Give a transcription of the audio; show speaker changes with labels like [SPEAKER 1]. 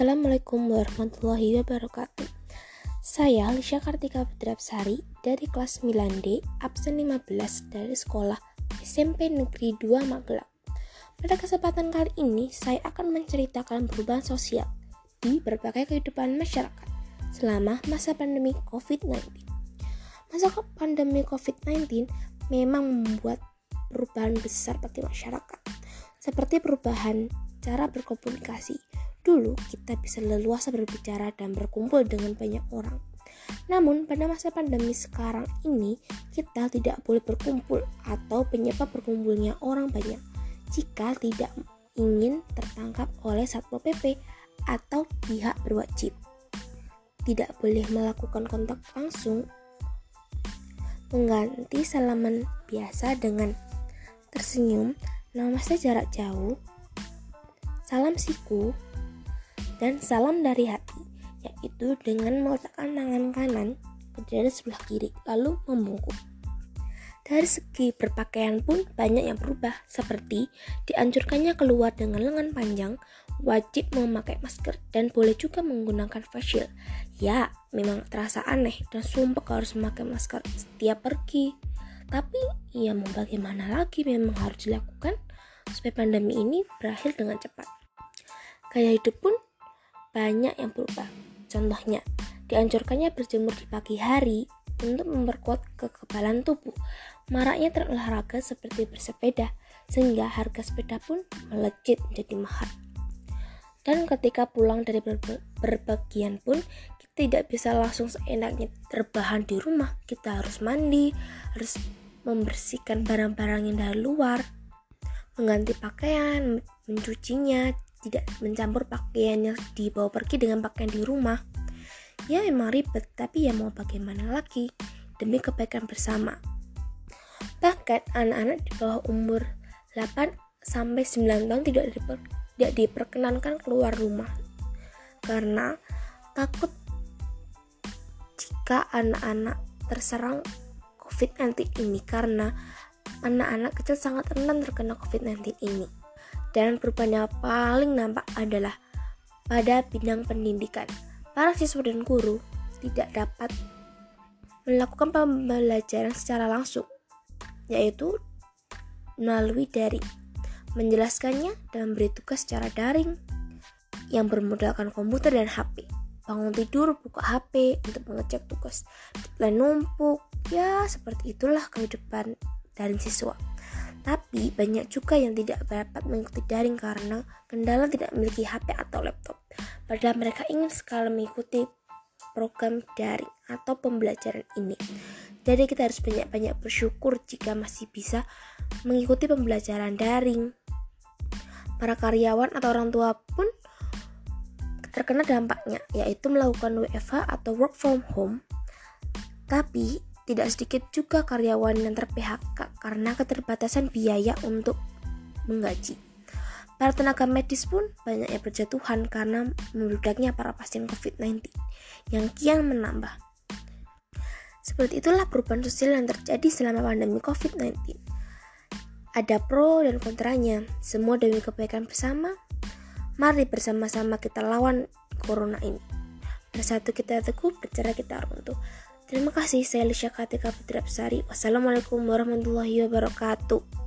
[SPEAKER 1] Assalamualaikum warahmatullahi wabarakatuh. Saya Lisha Kartika Putrapsari dari kelas 9D, absen 15 dari sekolah SMP Negeri 2 Magelang. Pada kesempatan kali ini, saya akan menceritakan perubahan sosial di berbagai kehidupan masyarakat selama masa pandemi COVID-19. Masa pandemi COVID-19 memang membuat perubahan besar bagi masyarakat, seperti perubahan cara berkomunikasi, Dulu kita bisa leluasa berbicara dan berkumpul dengan banyak orang. Namun pada masa pandemi sekarang ini kita tidak boleh berkumpul atau penyebab berkumpulnya orang banyak jika tidak ingin tertangkap oleh Satpol PP atau pihak berwajib. Tidak boleh melakukan kontak langsung mengganti salaman biasa dengan tersenyum, namaste jarak jauh, salam siku, dan salam dari hati, yaitu dengan meletakkan tangan kanan ke dada sebelah kiri, lalu membungkuk. Dari segi berpakaian pun banyak yang berubah, seperti dianjurkannya keluar dengan lengan panjang, wajib memakai masker, dan boleh juga menggunakan face shield. Ya, memang terasa aneh dan sumpah harus memakai masker setiap pergi. Tapi, ya mau bagaimana lagi memang harus dilakukan supaya pandemi ini berakhir dengan cepat. Gaya hidup pun banyak yang berubah. Contohnya, dianjurkannya berjemur di pagi hari untuk memperkuat kekebalan tubuh. Maraknya terolahraga seperti bersepeda, sehingga harga sepeda pun melejit menjadi mahal. Dan ketika pulang dari berbagian pun, kita tidak bisa langsung seenaknya terbahan di rumah. Kita harus mandi, harus membersihkan barang-barang yang dari luar, mengganti pakaian, mencucinya, tidak mencampur pakaian yang dibawa pergi dengan pakaian di rumah. Ya emang ribet, tapi ya mau bagaimana lagi demi kebaikan bersama. Bahkan anak-anak di bawah umur 8 sampai 9 tahun tidak, tidak diperkenankan keluar rumah karena takut jika anak-anak terserang COVID-19 ini karena anak-anak kecil sangat rentan terkena COVID-19 ini dan perubahan yang paling nampak adalah pada bidang pendidikan. Para siswa dan guru tidak dapat melakukan pembelajaran secara langsung, yaitu melalui daring. Menjelaskannya dan memberi tugas secara daring yang bermodalkan komputer dan HP. Bangun tidur, buka HP untuk mengecek tugas. Deadline numpuk, ya seperti itulah kehidupan daring siswa. Tapi banyak juga yang tidak dapat mengikuti daring karena kendala tidak memiliki HP atau laptop. Padahal mereka ingin sekali mengikuti program daring atau pembelajaran ini. Jadi kita harus banyak-banyak bersyukur jika masih bisa mengikuti pembelajaran daring. Para karyawan atau orang tua pun terkena dampaknya, yaitu melakukan WFH atau work from home. Tapi tidak sedikit juga karyawan yang ter-PHK karena keterbatasan biaya untuk menggaji. Para tenaga medis pun banyak yang berjatuhan karena meludaknya para pasien COVID-19 yang kian menambah. Seperti itulah perubahan sosial yang terjadi selama pandemi COVID-19. Ada pro dan kontranya, semua demi kebaikan bersama. Mari bersama-sama kita lawan corona ini. Bersatu kita teguh, bercerai kita runtuh. Terima kasih, saya Lisha Katika Putra Wassalamualaikum warahmatullahi wabarakatuh.